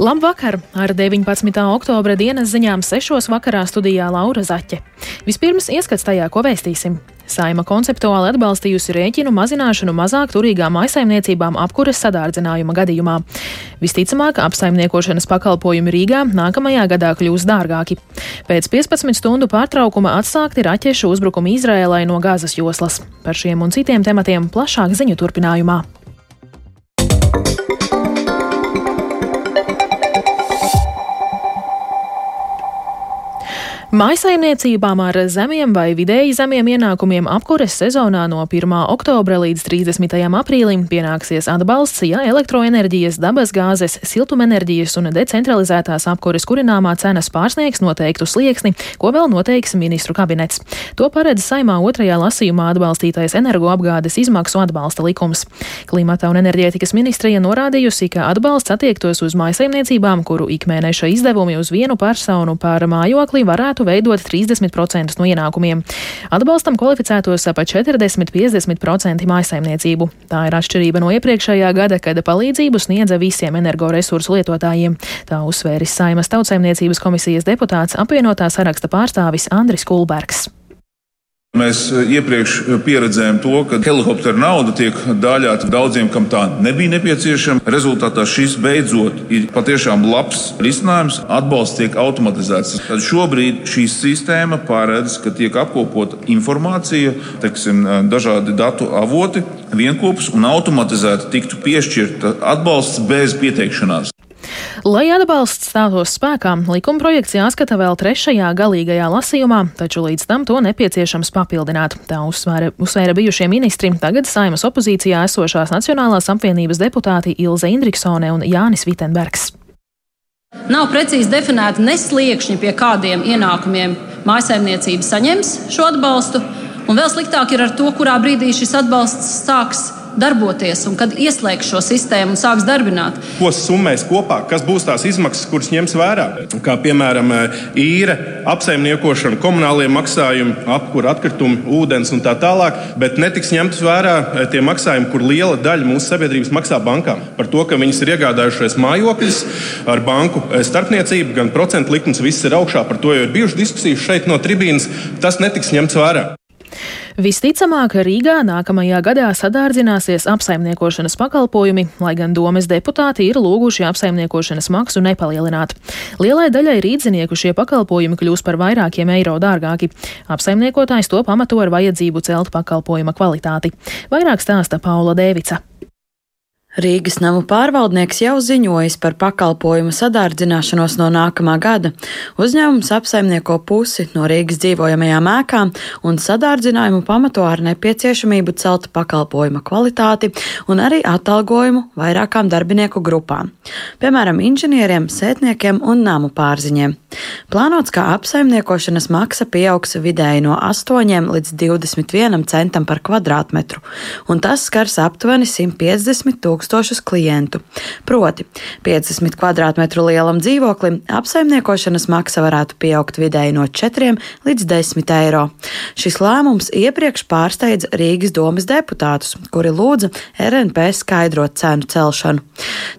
Labvakar! Ar 19. oktobra dienas ziņām 6. vakarā studijā Laura Zaķe. Vispirms ieskats tajā, ko vēstīsim. Saima konceptuāli atbalstījusi rēķinu mazināšanu mazāk turīgām maisaimniecībām apkuras sadārdzinājuma gadījumā. Visticamāk, apsaimniekošanas pakalpojumi Rīgā nākamajā gadā kļūs dārgāki. Pēc 15 stundu pārtraukuma atsākti raķešu uzbrukumi Izrēlai no Gāzes joslas. Par šiem un citiem tematiem plašāk ziņu turpinājumā. Maisaimniecībām ar zemiem vai vidēji zemiem ienākumiem apkures sezonā no 1. oktobra līdz 30. aprīlim pienāksies atbalsts, ja elektroenerģijas, dabasgāzes, siltumenerģijas un decentralizētās apkures kurināmā cenas pārsniegs noteiktu slieksni, ko vēl noteiks ministru kabinets. To paredz saimā otrajā lasījumā atbalstītais energoapgādes izmaksu atbalsta likums. Klimata un enerģētikas ministrija norādījusi, ka atbalsts attiektos uz maisaimniecībām, kuru ikmēneša izdevumi uz vienu personu par mājokli varētu varētu veidot 30% no ienākumiem. Atbalstam kvalificētos ap 40-50% maisaimniecību. Tā ir atšķirība no iepriekšējā gada, kad palīdzību sniedza visiem energoresursu lietotājiem. Tā uzsvēris Saimas tautsaimniecības komisijas deputāts apvienotā saraksta pārstāvis Andris Kulbergs. Mēs eh, iepriekš eh, pieredzējām to, ka helikoptera nauda tiek dāļāta daudziem, kam tā nebija nepieciešama. Rezultātā šis beidzot ir patiešām labs risinājums. Atbalsts tiek automatizēts. Tad šobrīd šī sistēma paredz, ka tiek apkopota informācija, teiksim, eh, dažādi datu avoti, vienopus un automatizēti tiktu piešķirta atbalsts bez pieteikšanās. Lai atbalsts stātos spēkā, likumprojekts jāskata vēl trešajā galīgajā lasījumā, taču līdz tam to nepieciešams papildināt. Tā uzsvēra, uzsvēra bijušie ministri, tagad saimas opozīcijā esošās Nacionālās apvienības deputāti Ilze Indriksone un Jānis Vitenbergs. Nav precīzi definēti nesliekšņi, pie kādiem ienākumiem mājsaimniecība saņems šo atbalstu, un vēl sliktāk ir ar to, kurā brīdī šis atbalsts sāks darboties un kad ieslēgs šo sistēmu un sāks darbināt. Ko summēs kopā, kas būs tās izmaksas, kuras ņems vērā? Kā piemēram īre, apsaimniekošana, komunālie maksājumi, apkūra atkritumi, ūdens un tā tālāk, bet netiks ņemts vērā eh, tie maksājumi, kur liela daļa mūsu sabiedrības maksā bankām. Par to, ka viņas ir iegādājušās mājokļus ar banku eh, starpniecību, gan procentu likums, viss ir augšā. Par to jau ir bijušas diskusijas šeit no tribīnas. Tas netiks ņemts vērā. Visticamāk, Rīgā nākamajā gadā sadārdzināsies apsaimniekošanas pakalpojumi, lai gan domes deputāti ir lūguši apsaimniekošanas maksu nepalielināt. Lielai daļai rīdzinieku šie pakalpojumi kļūs par vairākiem eiro dārgāki. Apsaimniekotājs to pamato ar vajadzību celt pakalpojuma kvalitāti. Vairāk stāsta Paula Dēvica. Rīgas namu pārvaldnieks jau ziņojis par pakalpojumu sadārdzināšanos no nākamā gada. Uzņēmums apsaimnieko pusi no Rīgas dzīvojamajām ēkām un sadārdzinājumu pamato ar nepieciešamību celt pakalpojuma kvalitāti un arī atalgojumu vairākām darbinieku grupām, piemēram, inženieriem, sētniekiem un namu pārziņiem. Plānots, ka apsaimniekošanas maksa pieaugs vidēji no 8 līdz 21 centam par kvadrātmetru, un tas skars aptuveni 150 tūkstoši tūkstošus klientu. Proti, 50 kvadrātmetru lielam dzīvoklim apsaimniekošanas maksa varētu pieaugt vidēji no 4 līdz 10 eiro. Šis lēmums iepriekš pārsteidza Rīgas domas deputātus, kuri lūdza RNP skaidrot cenu celšanu.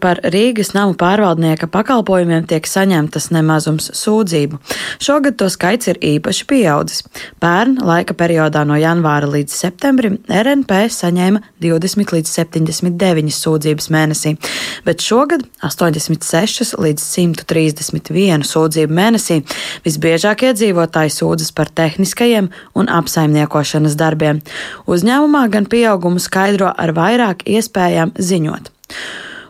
Par Rīgas namu pārvaldnieka pakalpojumiem tiek saņemtas nemazums sūdzību. Šogad to skaits ir īpaši pieaudzis. Pērn laika periodā no janvāra līdz septembrim RNP saņēma 20 līdz 79 sūdzības sūdzības mēnesī, bet šogad 86 līdz 131 sūdzību mēnesī visbiežāk iedzīvotāji sūdzas par tehniskajiem un apsaimniekošanas darbiem. Uzņēmumā gan pieaugumu skaidro ar vairāk iespējām ziņot.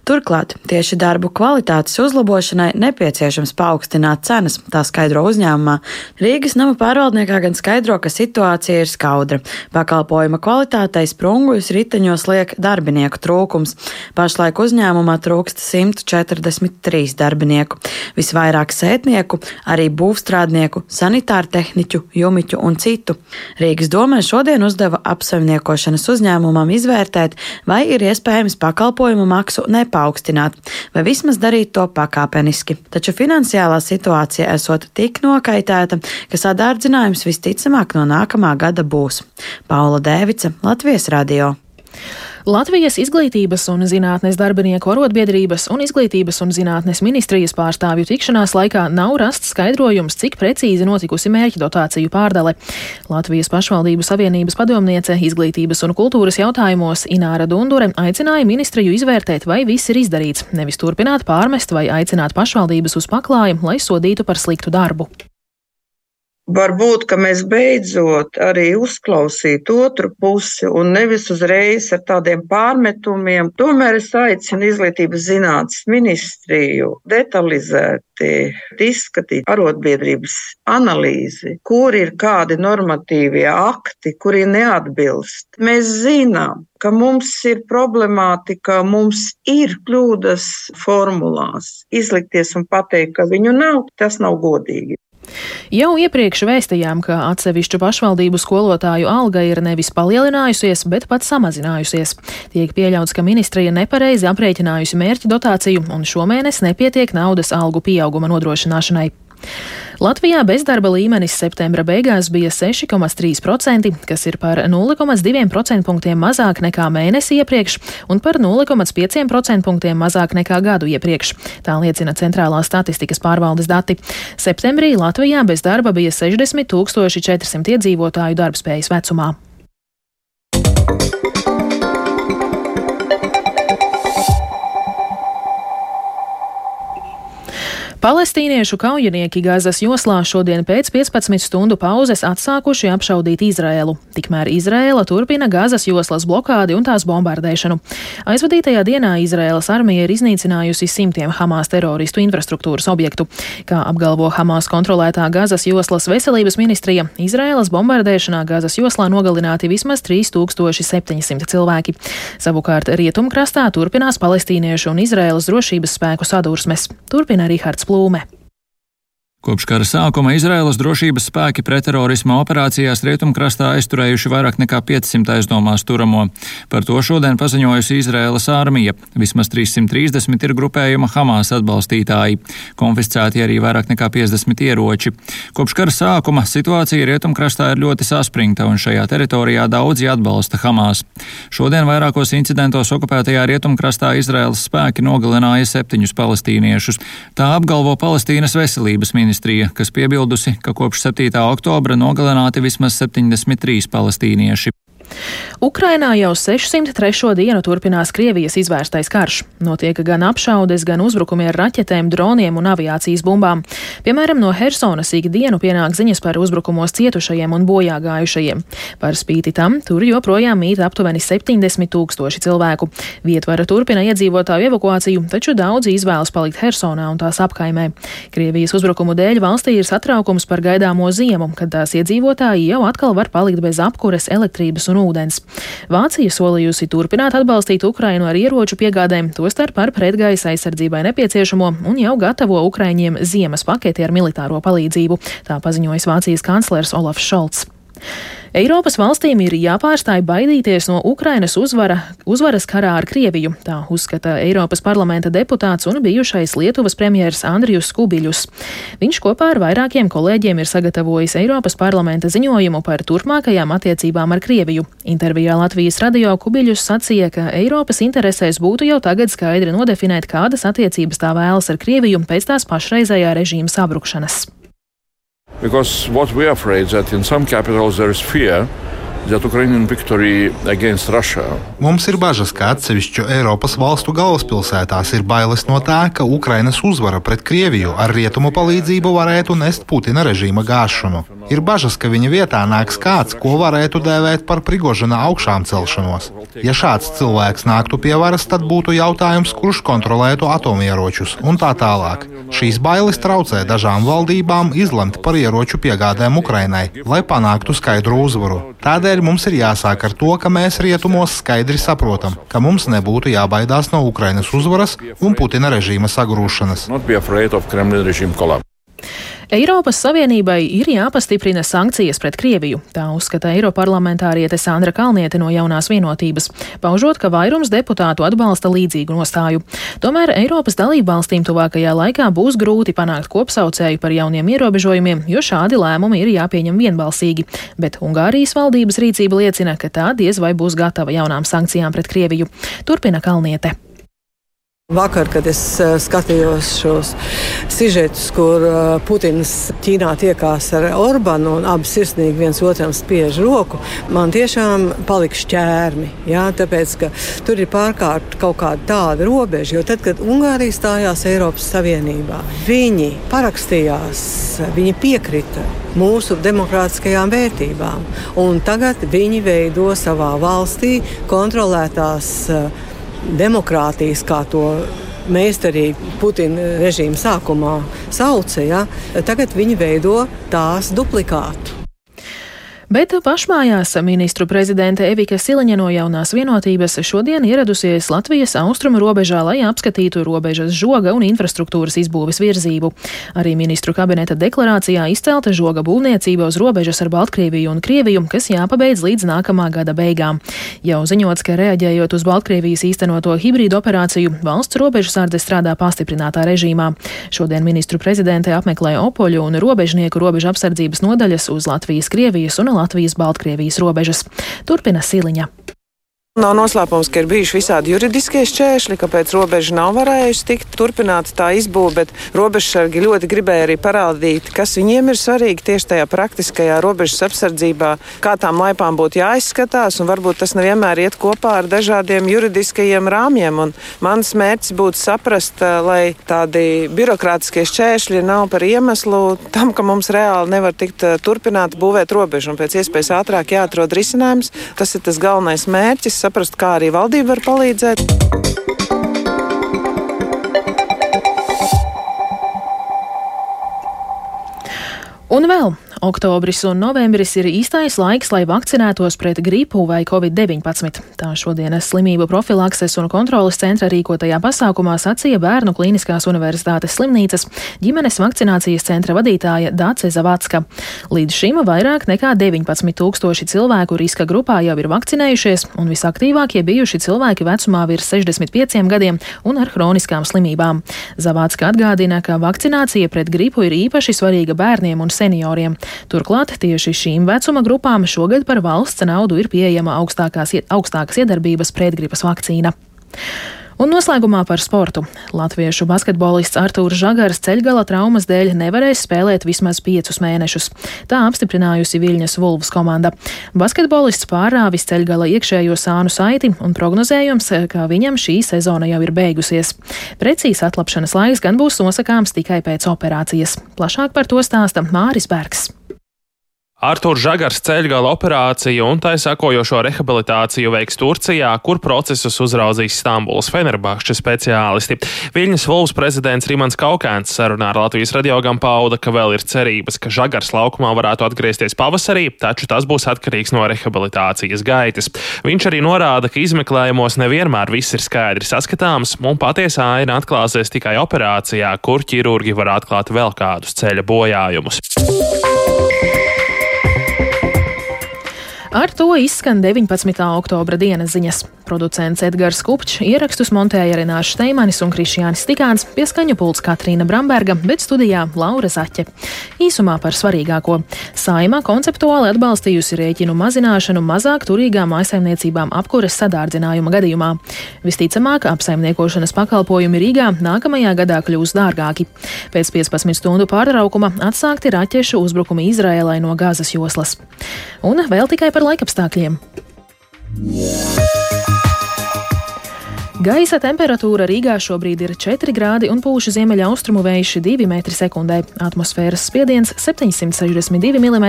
Turklāt tieši darbu kvalitātes uzlabošanai nepieciešams paaugstināt cenas, tā skaidro uzņēmumā. Rīgas nama pārvaldniekā gan skaidro, ka situācija ir skaudra. Pakalpojuma kvalitātei sprunguļus riteņos liek darbinieku trūkums. Pašlaik uzņēmumā trūkst 143 darbinieku. Visvairāk sētnieku, arī būvstrādnieku, sanitāru tehniķu, jumiķu un citu. Rīgas domē šodien uzdeva apsaimniekošanas uzņēmumam izvērtēt, vai ir iespējams pakalpojumu maksu nepārvaldīt nepaukstināt, vai vismaz darīt to pakāpeniski. Taču finansiālā situācija esot tik nokaitēta, ka sadārdzinājums visticamāk no nākamā gada būs. Paula Dēvica, Latvijas radio. Latvijas izglītības un zinātnes darbinieku arotbiedrības un izglītības un zinātnes ministrijas pārstāvju tikšanās laikā nav rasts skaidrojums, cik precīzi notikusi mērķa dotāciju pārdale. Latvijas pašvaldību savienības padomniece izglītības un kultūras jautājumos Ināra Dundure aicināja ministriju izvērtēt, vai viss ir izdarīts, nevis turpināt pārmest vai aicināt pašvaldības uz paklāju, lai sodītu par sliktu darbu. Varbūt, mēs beidzot arī uzklausītu otru pusi un nevis uzreiz ar tādiem pārmetumiem. Tomēr es aicinu izglītības zinātnes ministriju detalizēti izskatīt arotbiedrības analīzi, kur ir kādi normatīvie akti, kuri neatbilst. Mēs zinām, ka mums ir problemātika, mums ir kļūdas formulās. Izlikties un pateikt, ka viņu nav, tas nav godīgi. Jau iepriekš vēstījām, ka atsevišķu pašvaldību skolotāju alga ir nevis palielinājusies, bet pat samazinājusies. Tiek pieļauts, ka ministrija nepareizi aprēķinājusi mērķa dotāciju un šomēnes nepietiek naudas algu pieauguma nodrošināšanai. Latvijā bezdarba līmenis septembra beigās bija 6,3%, kas ir par 0,2% punktiem mazāk nekā mēnesi iepriekš un par 0,5% punktiem mazāk nekā gadu iepriekš. Tā liecina Centrālās statistikas pārvaldes dati. Septembrī Latvijā bez darba bija 60 400 iedzīvotāju darbspējas vecumā. Palestīniešu kaujinieki Gazas joslā šodien pēc 15 stundu pauzes atsākuši apšaudīt Izrēlu. Tikmēr Izrēla turpina Gazas joslas blokādi un tās bombardēšanu. Aizvadītajā dienā Izrēlas armija ir iznīcinājusi simtiem Hamas teroristu infrastruktūras objektu. Kā apgalvo Hamas kontrolētā Gazas joslas veselības ministrija, Izrēlas bombardēšanā Gazas joslā nogalināti vismaz 3700 cilvēki. Savukārt rietumkrastā turpinās palestīniešu un Izrēlas drošības spēku sadursmes. Turpina Rihards plūme. Kopš kara sākuma Izraēlas drošības spēki pretterorisma operācijās rietumkrastā aizturējuši vairāk nekā 500 aizdomās turamo. Par to šodien paziņojusi Izraēlas armija. Vismaz 330 ir grupējuma Hamas atbalstītāji. Konfiscēti arī vairāk nekā 50 ieroči. Kopš kara sākuma situācija rietumkrastā ir ļoti saspringta, un šajā teritorijā daudzi atbalsta Hamas. Šodien vairākos incidentos okupētajā rietumkrastā Izraēlas spēki nogalināja septiņus palestīniešus. Tā apgalvo Palestīnas veselības ministrs ministrija, kas piebildusi, ka kopš 7. oktobra nogalināti vismaz 73 palestīnieši. Ukrainā jau 603. dienu turpinās Krievijas izvērstais karš. Notiek gan apšaudes, gan uzbrukumi ar raķetēm, droniem un aviācijas bumbām. Piemēram, no Helsonas ikdienu pienāk ziņas par uzbrukumos cietušajiem un bojā gājušajiem. Par spīti tam tur joprojām mīt aptuveni 70 tūkstoši cilvēku. Vietvara turpina iedzīvotāju evakuāciju, taču daudzi izvēlas palikt Helsonā un tās apkaimē. Krievijas uzbrukumu dēļ valstī ir satraukums par gaidāmo ziemu, kad tās iedzīvotāji jau atkal var palikt bez apkures, elektrības un ūdens. Vācija solījusi turpināt atbalstīt Ukrainu ar ieroču piegādēm, tostarp ar pretgaisa aizsardzībai nepieciešamo un jau gatavo Ukraiņiem ziemas paketi ar militāro palīdzību, tā paziņojas Vācijas kanclers Olafs Šolts. Eiropas valstīm ir jāpārstāj baidīties no Ukrainas uzvara, uzvaras karā ar Krieviju, tā uzskata Eiropas parlamenta deputāts un bijušais Lietuvas premjers Andrijus Kubiļus. Viņš kopā ar vairākiem kolēģiem ir sagatavojis Eiropas parlamenta ziņojumu par turpmākajām attiecībām ar Krieviju. Intervijā Latvijas radio Kubiļus sacīja, ka Eiropas interesēs būtu jau tagad skaidri nodefinēt, kādas attiecības tā vēlas ar Krieviju pēc tās pašreizējā režīma sabrukšanas. Because what we are afraid that in some capitals there is fear Mums ir bažas, ka atsevišķu Eiropas valstu galvaspilsētās ir bailes no tā, ka Ukrainas uzvara pret Krieviju ar rietumu palīdzību varētu nest Putina režīma gāšanu. Ir bažas, ka viņa vietā nāks kāds, ko varētu dēvēt par Prigožina augšām celšanos. Ja šāds cilvēks nāktu pie varas, tad būtu jautājums, kurš kontrolētu atomieročus un tā tālāk. Šīs bailes traucē dažām valdībām izlemt par ieroču piegādēm Ukrainai, lai panāktu skaidru uzvaru. Tādēļ mums ir jāsāk ar to, ka mēs rietumos skaidri saprotam, ka mums nebūtu jābaidās no Ukrainas uzvaras un Putina režīma sagrūšanas. Eiropas Savienībai ir jāpastiprina sankcijas pret Krieviju, tā uzskata Eiroparlamentāriete Sandra Kalniete no jaunās vienotības, paužot, ka vairums deputātu atbalsta līdzīgu nostāju. Tomēr Eiropas dalību valstīm tuvākajā laikā būs grūti panākt kopsaucēju par jauniem ierobežojumiem, jo šādi lēmumi ir jāpieņem vienbalsīgi, bet Ungārijas valdības rīcība liecina, ka tā diez vai būs gatava jaunām sankcijām pret Krieviju. Turpina Kalniete. Vakar, kad es uh, skatījos šos sižetus, kur uh, Putins Ķīnā tiekās ar Orbānu un abi sirsnīgi viens otram spiež roku, man tiešām palika šķērmi. Jā, tāpēc, ka tur ir pārkārt kaut kāda tāda robeža, jo tad, kad Ungārija stājās Eiropas Savienībā, viņi parakstījās, viņi piekrita mūsu demokrātiskajām vērtībām, un tagad viņi veido savā valstī kontrolētās uh, demokrātijas, kā to meistarīgi Putina režīma sākumā sauca, ja, tagad viņi veido tās duplikātu. Bet pašmājās ministru prezidente Evika Siliņa no jaunās vienotības šodien ieradusies Latvijas austrumu robežā, lai apskatītu robežas žoga un infrastruktūras izbūves virzību. Arī ministru kabineta deklarācijā izcelta žoga būvniecība uz robežas ar Baltkrieviju un Krieviju, kas jāpabeidz līdz nākamā gada beigām. Jau ziņots, ka reaģējot uz Baltkrievijas īstenoto hibrīdu operāciju, valsts robežsardze strādā pastiprinātā režīmā. Šodien ministru prezidente apmeklē Opoļu un robežnieku robežu apsardzības nodaļas uz Latvijas, Krievijas un Latvijas. Latvijas-Baltkrievijas robežas. Turpina Siliņa. Nav noslēpums, ka ir bijuši visādi juridiskie šķēršļi, kāpēc robeža nav varējusi tikt turpināta tā izbūve, bet robežsargi ļoti gribēja arī parādīt, kas viņiem ir svarīgi tieši tajā praktiskajā robežas apsardzībā, kā tām laipām būtu jāizskatās, un varbūt tas nevienmēr iet kopā ar dažādiem juridiskajiem rāmjiem. Un mans mērķis būtu saprast, eh, lai tādi birokrātiskie šķēršļi nav par iemeslu tam, ka mums reāli nevar tikt eh, turpināt būvēt robežu, un pēc iespējas ātrāk jāatrod risinājums. Tas ir tas galvenais mērķis saprast, kā arī valdība var palīdzēt. Un vēl Oktobris un novembris ir īstais laiks, lai vakcinētos pret gripu vai covid-19. Tā šodienas slimību profilakses un kontrolas centra rīkotajā pasākumā sacīja Bērnu Kliniskās universitātes slimnīcas ģimenes vakcinācijas centra vadītāja Dāce Zavacka. Līdz šim vairāk nekā 19 tūkstoši cilvēku riska grupā jau ir vakcinējušies, un visaktīvākie bijuši cilvēki vecumā virs 65 gadiem un ar hroniskām slimībām. Zavacka atgādina, ka vakcinācija pret gripu ir īpaši svarīga bērniem un senioriem. Turklāt tieši šīm vecuma grupām šogad par valsts naudu ir pieejama augstākās, augstākas iedarbības pretgripas vakcīna. Un noslēgumā par sportu. Latviešu basketbolists Artūrs Žagars ceļgala traumas dēļ nevarēs spēlēt vismaz piecus mēnešus. Tā apstiprinājusi Viļņas Vulvas komanda. Basketbolists pārāvis ceļgala iekšējo sānu saiti un prognozējums, ka viņam šī sezona jau ir beigusies. Precīzi atlapšanas laiks gan būs nosakāms tikai pēc operācijas. Plašāk par to stāsta Māris Bergs. Artur Žagars ceļgala operāciju un tai sakojošo rehabilitāciju veiks Turcijā, kur procesus uzraudzīs Stambulas Fenerbahča speciālisti. Viļņas Vulvs prezidents Rimans Kaukēns sarunā ar Latvijas radiogam pauda, ka vēl ir cerības, ka Žagars laukumā varētu atgriezties pavasarī, taču tas būs atkarīgs no rehabilitācijas gaitas. Viņš arī norāda, ka izmeklējumos nevienmēr viss ir skaidri saskatāms, un patiesā aina atklāsies tikai operācijā, kur ķirurgi var atklāt vēl kādus ceļa bojājumus. Ar to izskan 19. oktobra dienas ziņas. Producents Edgars Kupčs, ierakstus montēja Renāša Steimanis un Krišjānis Stikāns, pieskaņu pults Katrīna Bramberga, bet studijā Laura Zaķe. Īsumā par svarīgāko. Saima konceptuāli atbalstījusi rēķinu mazināšanu mazāk turīgām maisaimniecībām apkures sadārdzinājuma gadījumā. Visticamāk, apsaimniekošanas pakalpojumi Rīgā nākamajā gadā kļūs dārgāki. Pēc 15 stundu pārtraukuma atsākti raķešu uzbrukumi Izrēlai no Gāzes joslas. Un vēl tikai par laikapstākļiem. Gaisa temperatūra Rīgā šobrīd ir 4 grādi un pūš ziemeļaustrumu vējš 2 m2. Atmosfēras spiediens 762 mm,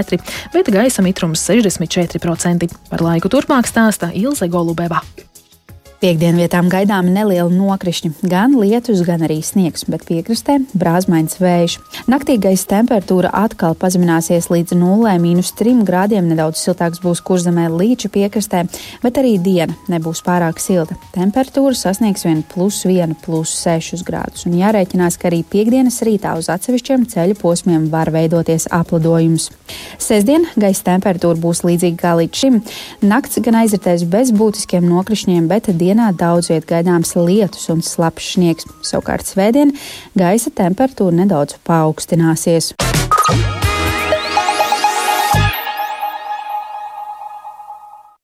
bet gaisa mitrums 64%. Par laiku turpmāk stāsta Ilze Golubeva. Piektdienvietām gaidāmi nelieli nokrišņi, gan lietus, gan arī sniegs, bet piekrastē brāzmains vējš. Naktī gaisa temperatūra atkal pazemināsies līdz 0,3 grādiem, nedaudz siltāks būs kurzemē līča piekrastē, bet arī diena nebūs pārāk silta. Temperatūra sasniegs vien plus 1, plus 6 grādus, un jārēķinās, ka arī piekdienas rītā uz atsevišķiem ceļu posmiem var veidoties aplidojums. Sesdien gaisa temperatūra būs līdzīga kā līdz šim. Nakts gan aizritēs bez būtiskiem nokrišņiem, bet diena dienā daudz viet gaidāms lietus un slapjš sniegs. Savukārt svētdien gaisa temperatūra nedaudz paaugstināsies.